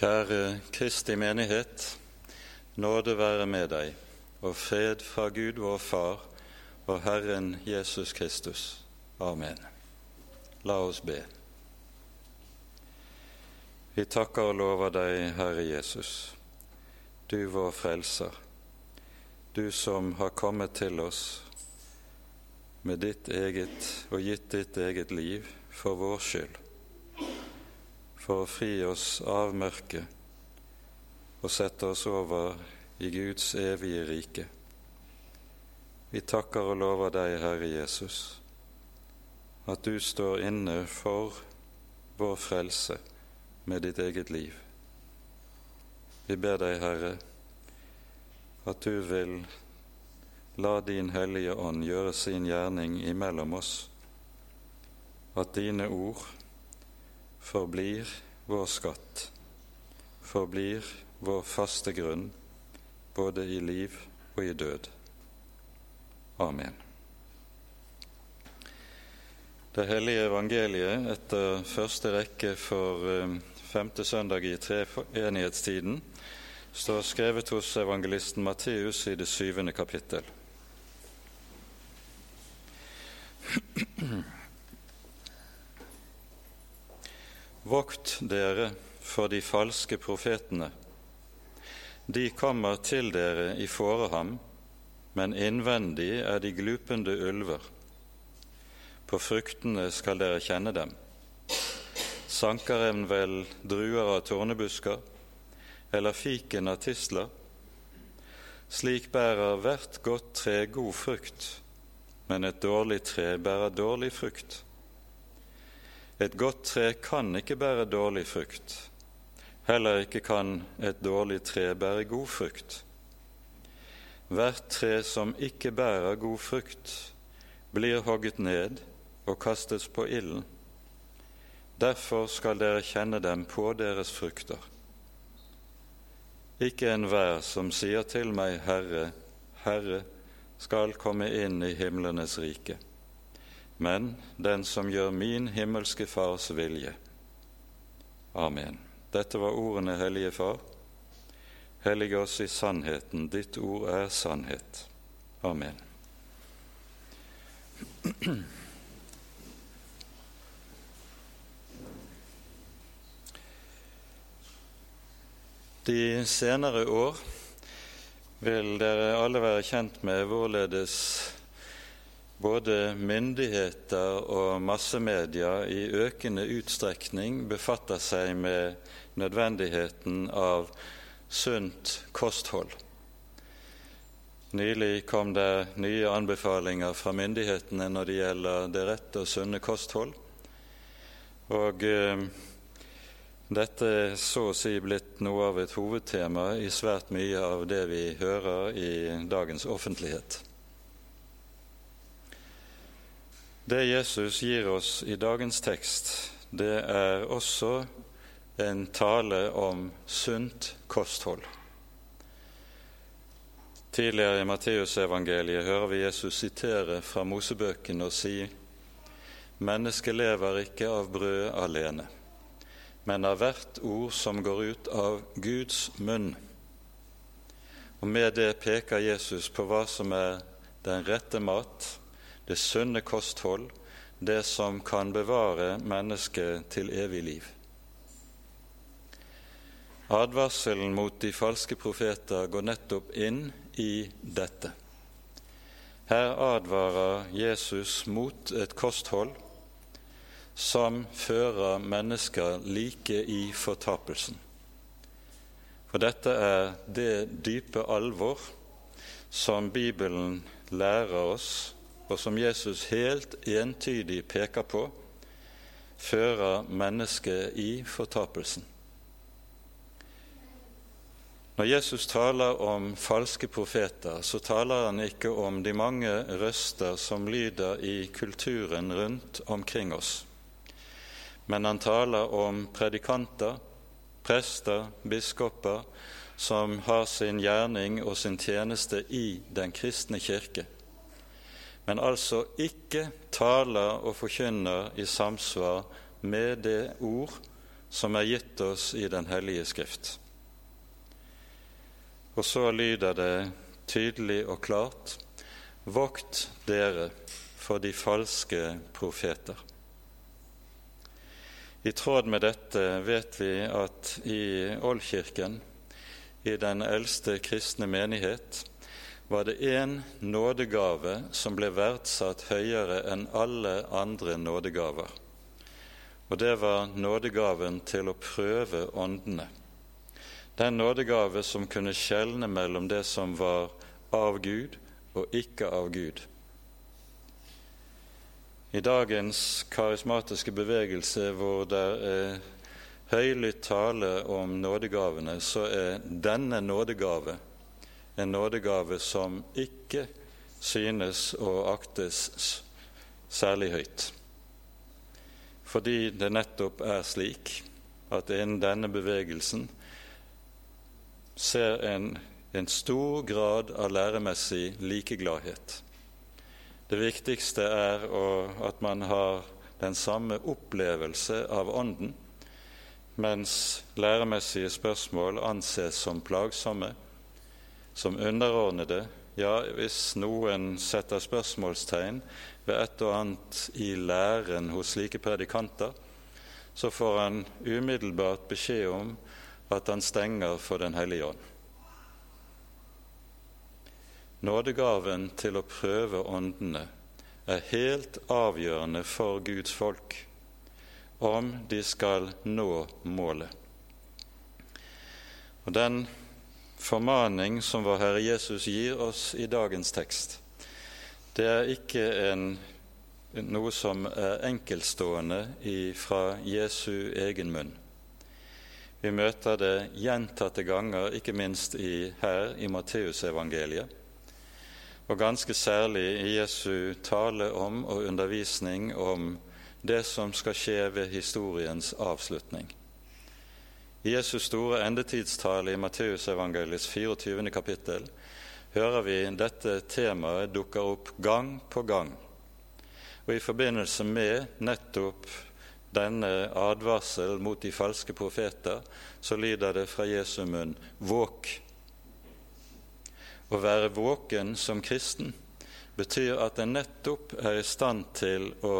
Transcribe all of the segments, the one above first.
Kjære Kristi menighet. Nåde være med deg, og fred fra Gud vår Far og Herren Jesus Kristus. Amen. La oss be. Vi takker og lover deg, Herre Jesus, du vår Frelser, du som har kommet til oss med ditt eget og gitt ditt eget liv for vår skyld for å fri oss av mørket og sette oss over i Guds evige rike. Vi takker og lover deg, Herre Jesus, at du står inne for vår frelse med ditt eget liv. Vi ber deg, Herre, at du vil la din Hellige Ånd gjøre sin gjerning imellom oss, at dine ord forblir vår skatt, forblir vår faste grunn, både i liv og i død. Amen. Det hellige evangeliet etter første rekke for eh, femte søndag i treenighetstiden står skrevet hos evangelisten Matteus i det syvende kapittel. Vokt dere for de falske profetene. De kommer til dere i fåreham, men innvendig er de glupende ulver. På fruktene skal dere kjenne dem. Sanker en vel druer av tornebusker, eller fiken av tisler? Slik bærer hvert godt tre god frukt, men et dårlig tre bærer dårlig frukt. Et godt tre kan ikke bære dårlig frukt. Heller ikke kan et dårlig tre bære god frukt. Hvert tre som ikke bærer god frukt, blir hogget ned og kastes på ilden. Derfor skal dere kjenne dem på deres frukter. Ikke enhver som sier til meg, Herre, Herre, skal komme inn i himlenes rike men den som gjør min himmelske Fars vilje. Amen. Dette var ordene, Hellige Far. Hellige oss i sannheten. Ditt ord er sannhet. Amen. De senere år vil dere alle være kjent med hvorledes både myndigheter og massemedia i økende utstrekning befatter seg med nødvendigheten av sunt kosthold. Nylig kom det nye anbefalinger fra myndighetene når det gjelder det rette og sunne kosthold. Og eh, dette er så å si blitt noe av et hovedtema i svært mye av det vi hører i dagens offentlighet. Det Jesus gir oss i dagens tekst, det er også en tale om sunt kosthold. Tidligere i Matteusevangeliet hører vi Jesus sitere fra Mosebøkene og si Mennesket lever ikke av brød alene, men av hvert ord som går ut av Guds munn. Og Med det peker Jesus på hva som er den rette mat, det sunne kosthold, det som kan bevare mennesket til evig liv. Advarselen mot de falske profeter går nettopp inn i dette. Her advarer Jesus mot et kosthold som fører mennesker like i fortapelsen. For dette er det dype alvor som Bibelen lærer oss og som Jesus helt entydig peker på, fører mennesket i fortapelsen. Når Jesus taler om falske profeter, så taler han ikke om de mange røster som lyder i kulturen rundt omkring oss, men han taler om predikanter, prester, biskoper, som har sin gjerning og sin tjeneste i den kristne kirke men altså ikke taler og forkynner i samsvar med det ord som er gitt oss i Den hellige skrift. Og så lyder det tydelig og klart Vokt dere for de falske profeter. I tråd med dette vet vi at i Oldkirken, i den eldste kristne menighet, var det én nådegave som ble verdsatt høyere enn alle andre nådegaver. Og det var nådegaven til å prøve åndene. Den nådegave som kunne skjelne mellom det som var av Gud og ikke av Gud. I dagens karismatiske bevegelse, hvor det er høylytt tale om nådegavene, så er denne nådegave en nådegave som ikke synes å aktes særlig høyt fordi det nettopp er slik at innen denne bevegelsen ser en, en stor grad av læremessig likegladhet. Det viktigste er at man har den samme opplevelse av Ånden, mens læremessige spørsmål anses som plagsomme, som underordnede. Ja, hvis noen setter spørsmålstegn ved et og annet i læren hos slike predikanter, så får han umiddelbart beskjed om at han stenger for Den hellige ånd. Nådegaven til å prøve åndene er helt avgjørende for Guds folk om de skal nå målet. Og Den formaning som vår Herre Jesus gir oss i dagens tekst, det er ikke en, noe som er enkeltstående fra Jesu egen munn. Vi møter det gjentatte ganger, ikke minst i, her i Matteusevangeliet, og ganske særlig i Jesu tale om og undervisning om det som skal skje ved historiens avslutning. I Jesus store endetidstale i Matteusevangeliets 24. kapittel hører vi dette temaet dukker opp gang på gang. Og i forbindelse med nettopp denne advarsel mot de falske profeter, så lyder det fra Jesu munn våk. Å være våken som kristen betyr at en nettopp er i stand til å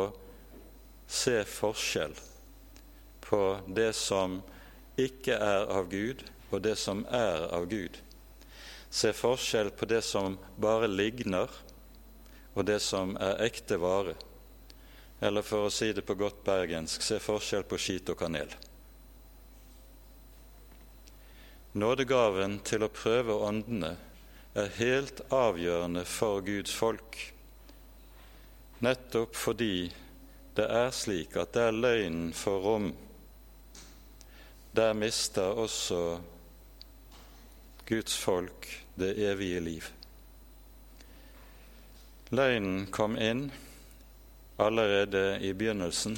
se forskjell på det som ikke er av Gud, og det som er av Gud se forskjell på det som bare ligner, og det som er ekte vare. Eller for å si det på godt bergensk se forskjell på skit og kanel. Nådegaven til å prøve åndene er helt avgjørende for Guds folk, nettopp fordi det er slik at der løgnen får rom, der mister også Guds folk det evige liv. Løgnen kom inn allerede i begynnelsen,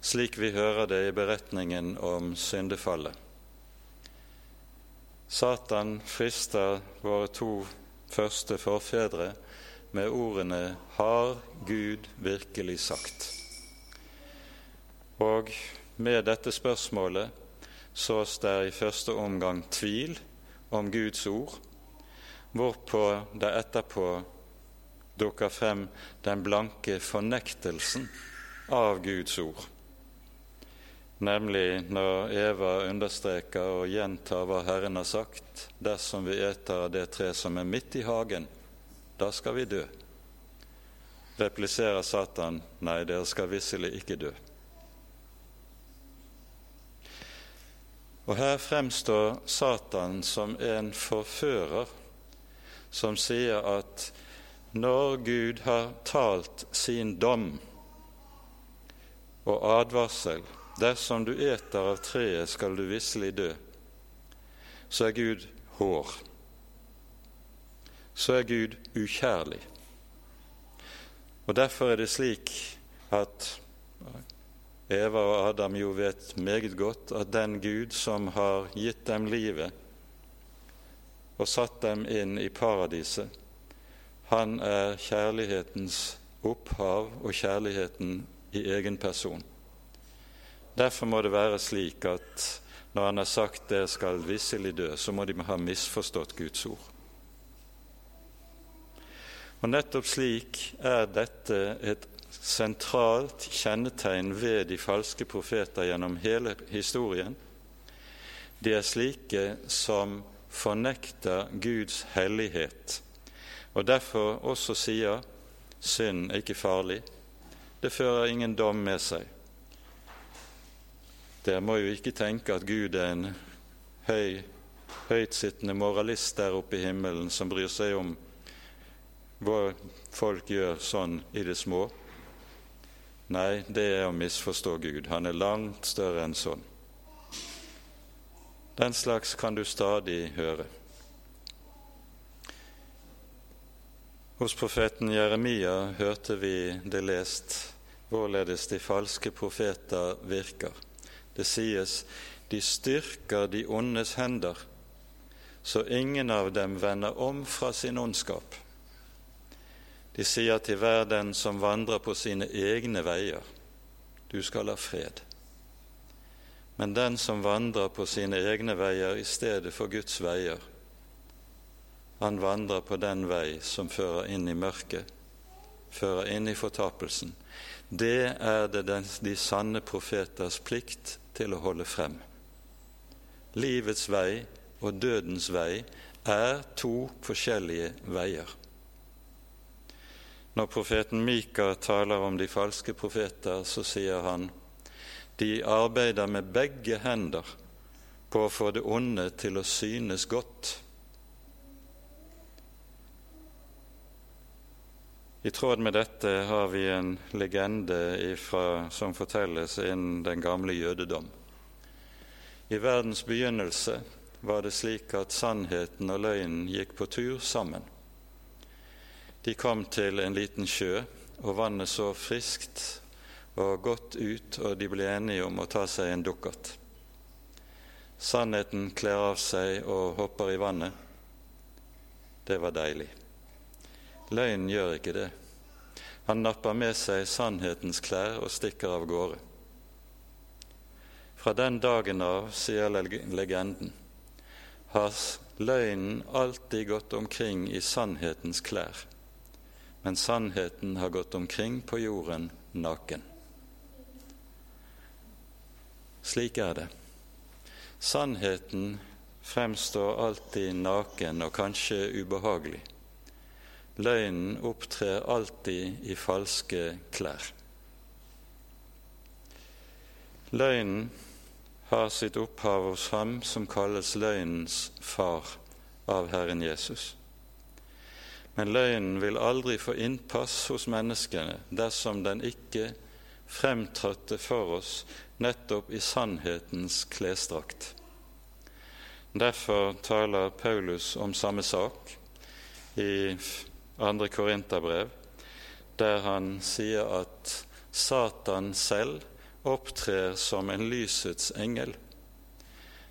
slik vi hører det i beretningen om syndefallet. Satan frister våre to første forfedre med ordene 'Har Gud virkelig sagt?' Og med dette spørsmålet sås der i første omgang tvil om Guds ord, hvorpå det etterpå dukker frem den blanke fornektelsen av Guds ord. Nemlig når Eva understreker og gjentar hva Herren har sagt. Dersom vi eter av det tre som er midt i hagen, da skal vi dø. Repliserer Satan, nei, dere skal visselig ikke dø. Og her fremstår Satan som en forfører som sier at når Gud har talt sin dom og advarsel dersom du eter av treet, skal du visselig dø, så er Gud hår. Så er Gud ukjærlig. Og Derfor er det slik at Eva og Adam jo vet meget godt at den Gud som har gitt dem livet og satt dem inn i paradiset, han er kjærlighetens opphav og kjærligheten i egen person. Derfor må det være slik at når han har sagt 'dere skal visselig dø', så må de ha misforstått Guds ord. Og nettopp slik er dette et sentralt kjennetegn ved de falske profeter gjennom hele historien. De er slike som fornekter Guds hellighet, og derfor også sier synd er ikke farlig, det fører ingen dom med seg. Dere må jo ikke tenke at Gud er en høy, høytsittende moralist der oppe i himmelen som bryr seg om hva folk gjør sånn i det små. Nei, det er å misforstå Gud. Han er langt større enn sånn. Den slags kan du stadig høre. Hos profeten Jeremia hørte vi det lest hvorledes de falske profeter virker. Det sies de styrker de ondes hender, så ingen av dem vender om fra sin ondskap. De sier til hver den som vandrer på sine egne veier, du skal ha fred. Men den som vandrer på sine egne veier i stedet for Guds veier, han vandrer på den vei som fører inn i mørket, fører inn i fortapelsen. Det er det de sanne profeters plikt til å holde frem. Livets vei og dødens vei er to forskjellige veier. Når profeten Mika taler om de falske profeter, så sier han de arbeider med begge hender på å få det onde til å synes godt. I tråd med dette har vi en legende ifra, som fortelles innen den gamle jødedom. I verdens begynnelse var det slik at sannheten og løgnen gikk på tur sammen. De kom til en liten sjø, og vannet så friskt og godt ut, og de ble enige om å ta seg en dukkert. Sannheten kler av seg og hopper i vannet. Det var deilig. Løgnen gjør ikke det. Han napper med seg sannhetens klær og stikker av gårde. Fra den dagen av, sier legenden, har løgnen alltid gått omkring i sannhetens klær men sannheten har gått omkring på jorden naken. Slik er det. Sannheten fremstår alltid naken og kanskje ubehagelig. Løgnen opptrer alltid i falske klær. Løgnen har sitt opphav hos ham som kalles løgnens far av Herren Jesus. Men løgnen vil aldri få innpass hos menneskene dersom den ikke fremtrådte for oss nettopp i sannhetens klesdrakt. Derfor taler Paulus om samme sak i 2. Korinterbrev, der han sier at Satan selv opptrer som en lysets engel.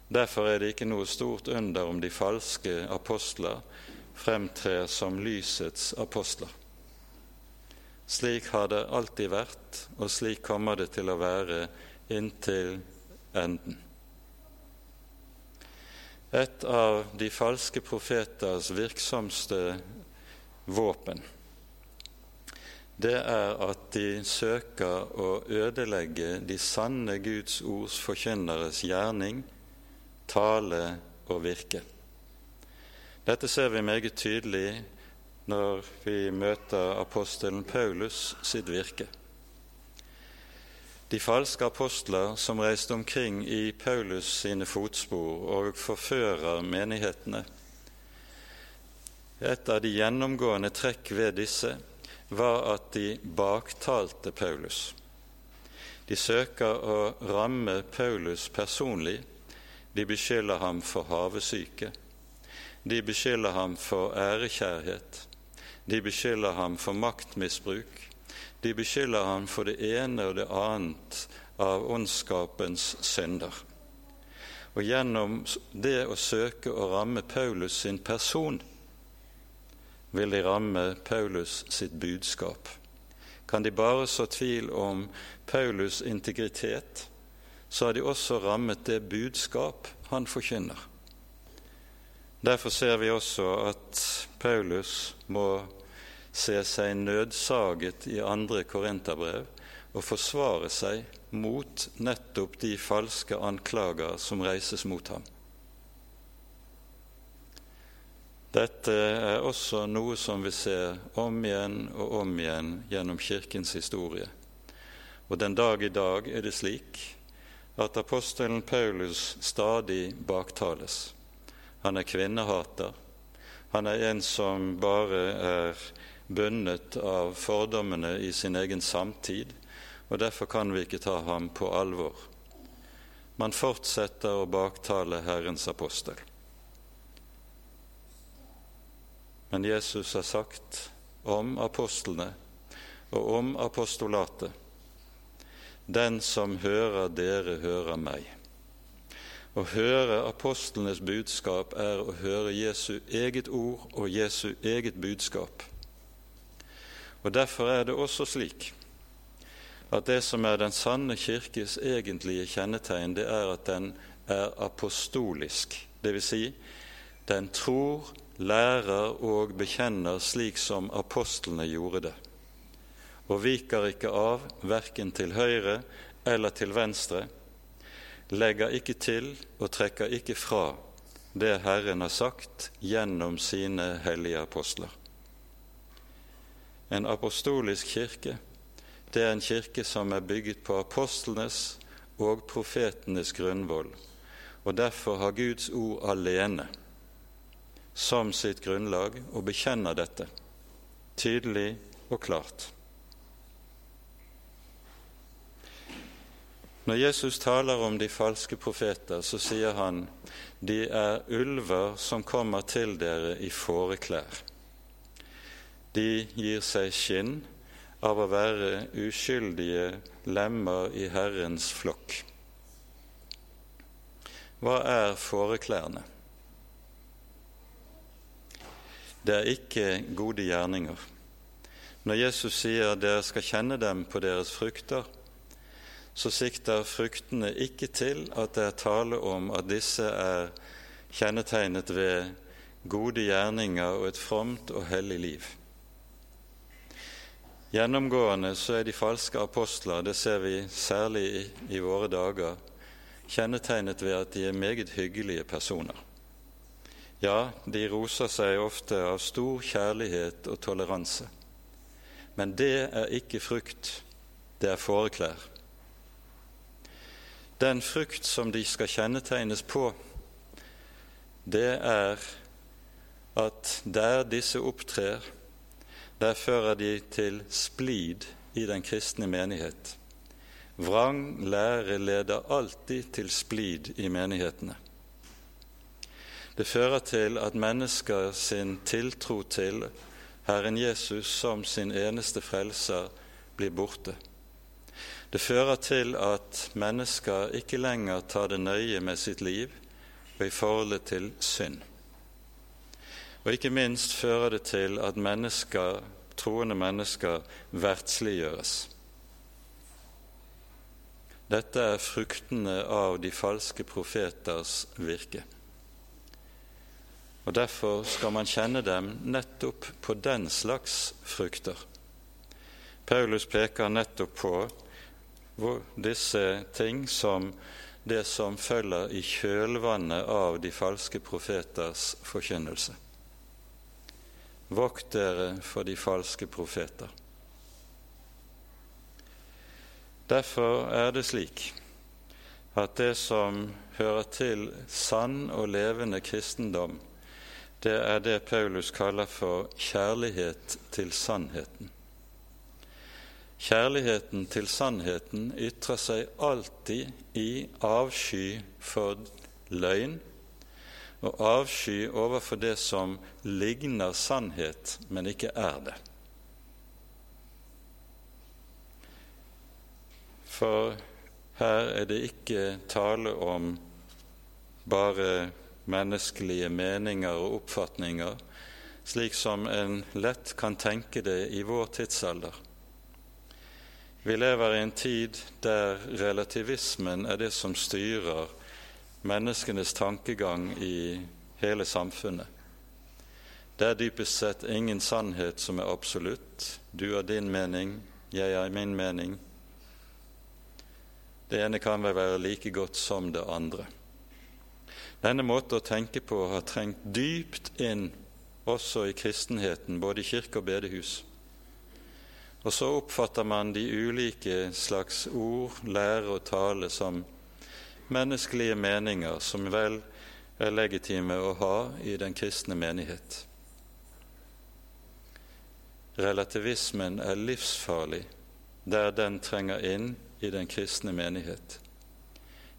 Derfor er det ikke noe stort under om de falske apostler fremtrer som lysets apostler. Slik har det alltid vært, og slik kommer det til å være inntil enden. Et av de falske profeters virksomste våpen, det er at de søker å ødelegge de sanne Guds ords forkynneres gjerning, tale og virke. Dette ser vi meget tydelig når vi møter apostelen Paulus sitt virke. De falske apostler som reiste omkring i Paulus sine fotspor og forfører menighetene. Et av de gjennomgående trekk ved disse var at de baktalte Paulus. De søker å ramme Paulus personlig. De beskylder ham for havesyke. De beskylder ham for ærekjærhet. De beskylder ham for maktmisbruk. De beskylder ham for det ene og det annet av ondskapens synder. Og gjennom det å søke å ramme Paulus sin person vil de ramme Paulus sitt budskap. Kan de bare så tvil om Paulus' integritet, så har de også rammet det budskap han forkynner. Derfor ser vi også at Paulus må se seg nødsaget i andre korinterbrev og forsvare seg mot nettopp de falske anklager som reises mot ham. Dette er også noe som vi ser om igjen og om igjen gjennom Kirkens historie. Og den dag i dag er det slik at apostelen Paulus stadig baktales. Han er kvinnehater. Han er en som bare er bundet av fordommene i sin egen samtid, og derfor kan vi ikke ta ham på alvor. Man fortsetter å baktale Herrens apostel. Men Jesus har sagt om apostlene og om apostolatet den som hører dere, hører meg. Å høre apostlenes budskap er å høre Jesu eget ord og Jesu eget budskap. Og Derfor er det også slik at det som er den sanne kirkes egentlige kjennetegn, det er at den er apostolisk. Dvs. Si, den tror, lærer og bekjenner slik som apostlene gjorde det og viker ikke av verken til høyre eller til venstre, legger ikke til og trekker ikke fra det Herren har sagt gjennom sine hellige apostler. En apostolisk kirke, det er en kirke som er bygget på apostlenes og profetenes grunnvoll, og derfor har Guds ord alene som sitt grunnlag og bekjenner dette tydelig og klart. Når Jesus taler om de falske profeter, så sier han de er ulver som kommer til dere i fåreklær. De gir seg skinn av å være uskyldige lemmer i Herrens flokk. Hva er fåreklærne? Det er ikke gode gjerninger. Når Jesus sier dere skal kjenne dem på deres frukter, så sikter fruktene ikke til at det er tale om at disse er kjennetegnet ved gode gjerninger og et fromt og hellig liv. Gjennomgående så er de falske apostler, det ser vi særlig i, i våre dager, kjennetegnet ved at de er meget hyggelige personer. Ja, de roser seg ofte av stor kjærlighet og toleranse. Men det er ikke frukt, det er fåreklær. Den frukt som de skal kjennetegnes på, det er at der disse opptrer, der fører de til splid i den kristne menighet. Vrang lære leder alltid til splid i menighetene. Det fører til at mennesker sin tiltro til Herren Jesus som sin eneste frelser blir borte. Det fører til at mennesker ikke lenger tar det nøye med sitt liv og i forholdet til synd. Og ikke minst fører det til at mennesker, troende mennesker verdsliggjøres. Dette er fruktene av de falske profeters virke. Og Derfor skal man kjenne dem nettopp på den slags frukter. Paulus peker nettopp på disse ting som det som følger i kjølvannet av de falske profeters forkynnelse. Vokt dere for de falske profeter. Derfor er det slik at det som hører til sann og levende kristendom, det er det Paulus kaller for kjærlighet til sannheten. Kjærligheten til sannheten ytrer seg alltid i avsky for løgn og avsky overfor det som ligner sannhet, men ikke er det. For her er det ikke tale om bare menneskelige meninger og oppfatninger, slik som en lett kan tenke det i vår tidsalder. Vi lever i en tid der relativismen er det som styrer menneskenes tankegang i hele samfunnet. Det er dypest sett ingen sannhet som er absolutt. Du har din mening, jeg har min mening. Det ene kan vel være like godt som det andre. Denne måten å tenke på har trengt dypt inn også i kristenheten, både i kirke og bedehus. Og så oppfatter man de ulike slags ord, lære og tale som menneskelige meninger som vel er legitime å ha i den kristne menighet. Relativismen er livsfarlig der den trenger inn i den kristne menighet.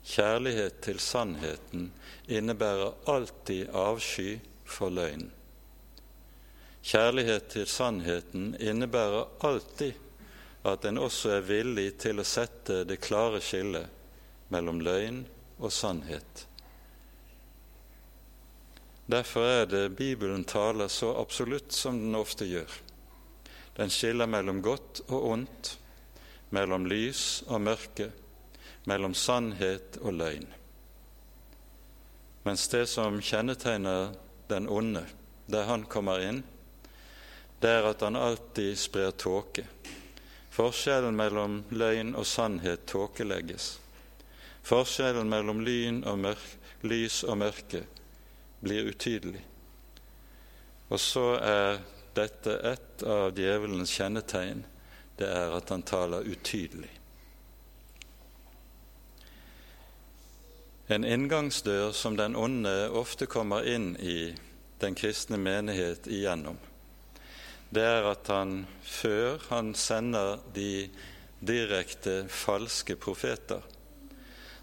Kjærlighet til sannheten innebærer alltid avsky for løgn. Kjærlighet til sannheten innebærer alltid at en også er villig til å sette det klare skillet mellom løgn og sannhet. Derfor er det Bibelen taler så absolutt som den ofte gjør. Den skiller mellom godt og ondt, mellom lys og mørke, mellom sannhet og løgn. Mens det som kjennetegner den onde, der han kommer inn, det er at han alltid sprer tåke. Forskjellen mellom løgn og sannhet tåkelegges. Forskjellen mellom og mørk, lys og mørke blir utydelig. Og så er dette et av djevelens kjennetegn, det er at han taler utydelig. En inngangsdør som den onde ofte kommer inn i den kristne menighet igjennom, det er at han før han sender de direkte falske profeter,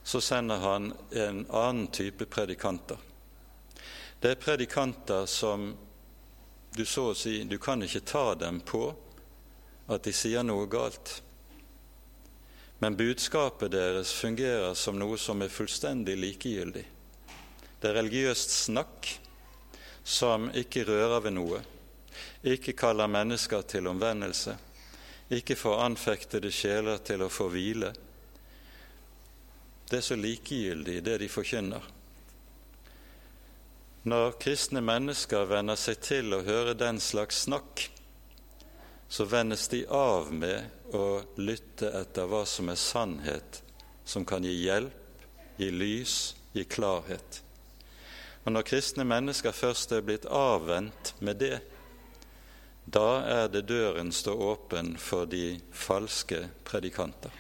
så sender han en annen type predikanter. Det er predikanter som du så å si du kan ikke ta dem på at de sier noe galt. Men budskapet deres fungerer som noe som er fullstendig likegyldig. Det er religiøst snakk som ikke rører ved noe, ikke kaller mennesker til omvendelse, ikke får anfektede sjeler til å få hvile. Det er så likegyldig, det de forkynner. Når kristne mennesker venner seg til å høre den slags snakk, så vendes de av med å lytte etter hva som er sannhet, som kan gi hjelp, gi lys, gi klarhet. Og når kristne mennesker først er blitt avvent med det, da er det døren står åpen for de falske predikanter.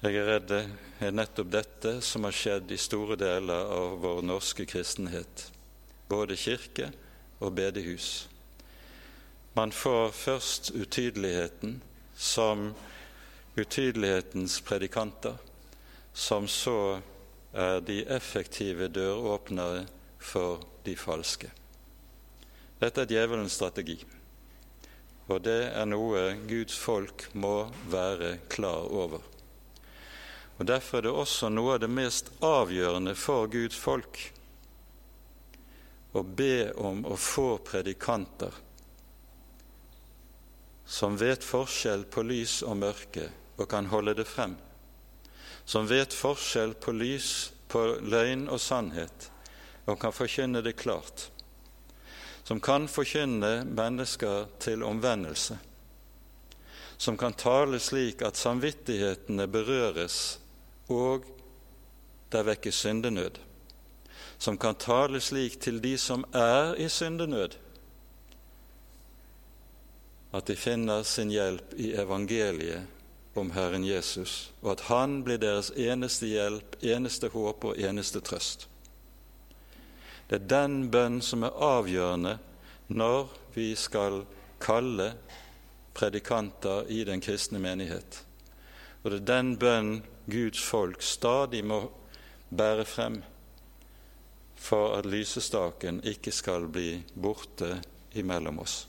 Jeg er redd det er nettopp dette som har skjedd i store deler av vår norske kristenhet, både kirke og bedehus. Man får først utydeligheten som utydelighetens predikanter, som så er de effektive døråpnere for de falske. Dette er djevelens strategi, og det er noe Guds folk må være klar over. Og Derfor er det også noe av det mest avgjørende for Guds folk å be om å få predikanter som vet forskjell på lys og mørke og kan holde det frem, som vet forskjell på lys, på løgn og sannhet og kan forkynne det klart, som kan forkynne mennesker til omvendelse, som kan tale slik at samvittighetene berøres og der vekkes syndenød, som kan tale slik til de som er i syndenød, at de finner sin hjelp i evangeliet om Herren Jesus, og at Han blir deres eneste hjelp, eneste håp og eneste trøst. Det er den bønn som er avgjørende når vi skal kalle predikanter i den kristne menighet. Og det er den bønn Guds folk stadig må bære frem for at lysestaken ikke skal bli borte imellom oss.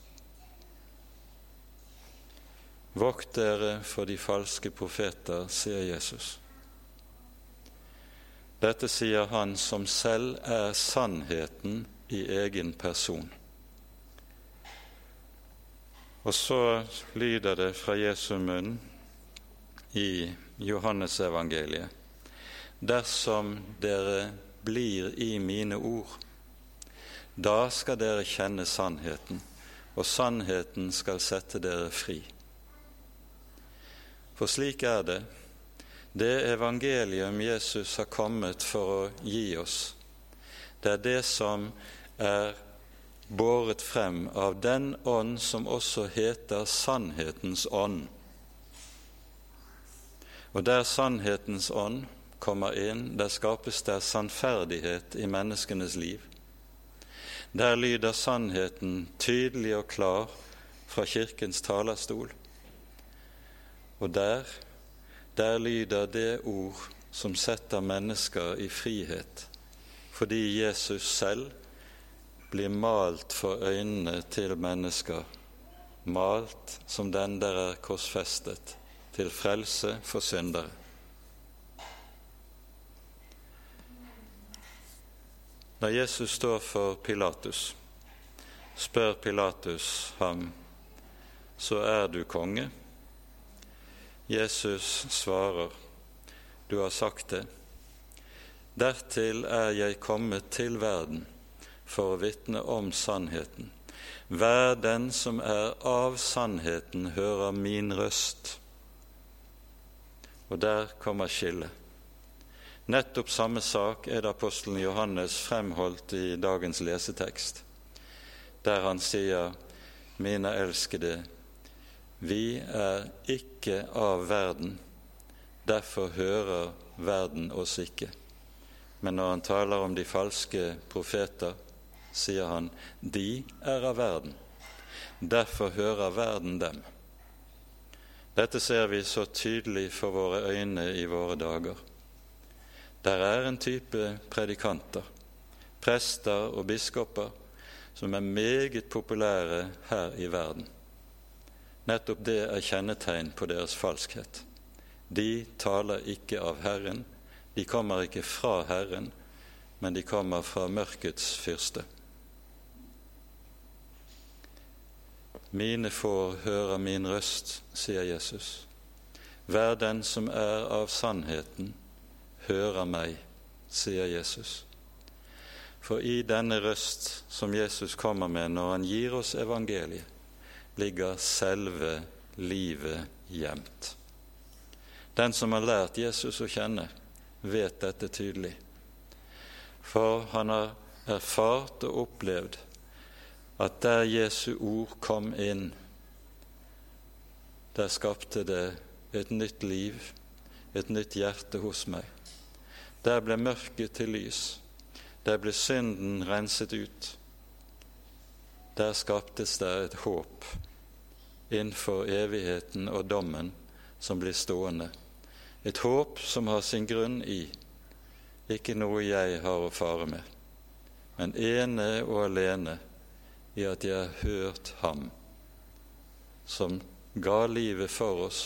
Vokt dere for de falske profeter, sier Jesus. Dette sier han som selv er sannheten i egen person. Og så lyder det fra Jesu munn i Johannesevangeliet Dersom dere blir i mine ord, da skal dere kjenne sannheten, og sannheten skal sette dere fri. For slik er det. Det evangelium Jesus har kommet for å gi oss, det er det som er båret frem av den ånd som også heter sannhetens ånd. Og der sannhetens ånd kommer inn, der skapes det sannferdighet i menneskenes liv. Der lyder sannheten tydelig og klar fra Kirkens talerstol. Og der, der lyder det ord som setter mennesker i frihet, fordi Jesus selv blir malt for øynene til mennesker, malt som den der er korsfestet, til frelse for syndere. Når Jesus står for Pilatus, spør Pilatus ham, så er du konge? Jesus svarer, du har sagt det. Dertil er jeg kommet til verden for å vitne om sannheten. Hver den som er av sannheten, hører min røst. Og der kommer skillet. Nettopp samme sak er det apostelen Johannes fremholdt i dagens lesetekst, der han sier, Mine elskede, vi er ikke av verden, derfor hører verden oss ikke. Men når han taler om de falske profeter, sier han, de er av verden. Derfor hører verden dem. Dette ser vi så tydelig for våre øyne i våre dager. Der er en type predikanter, prester og biskoper, som er meget populære her i verden. Nettopp det er kjennetegn på deres falskhet. De taler ikke av Herren, de kommer ikke fra Herren, men de kommer fra mørkets fyrste. Mine får høre min røst, sier Jesus. Hver den som er av sannheten, hører meg, sier Jesus. For i denne røst som Jesus kommer med når han gir oss evangeliet, ligger selve livet gjemt. Den som har lært Jesus å kjenne, vet dette tydelig. For han har erfart og opplevd at der Jesu ord kom inn, der skapte det et nytt liv, et nytt hjerte hos meg. Der ble mørket til lys. Der ble synden renset ut. Der skaptes det et håp innenfor evigheten og dommen som blir stående. Et håp som har sin grunn i ikke noe jeg har å fare med, men ene og alene i at jeg har hørt Ham som ga livet for oss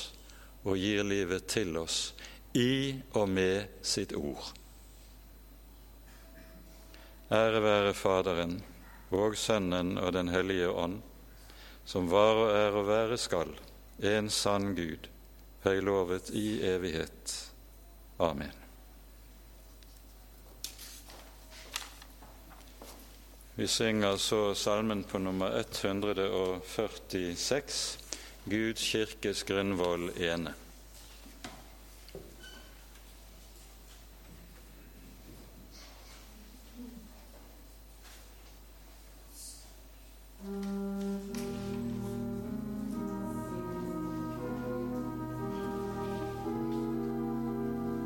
og gir livet til oss i og med sitt ord. Ære være Faderen og Sønnen og Den hellige ånd, som var og er og være skal, en sann Gud, høylovet i evighet. Amen. Vi synger så salmen på nummer 146, Guds kirkes grunnvoll ene. Música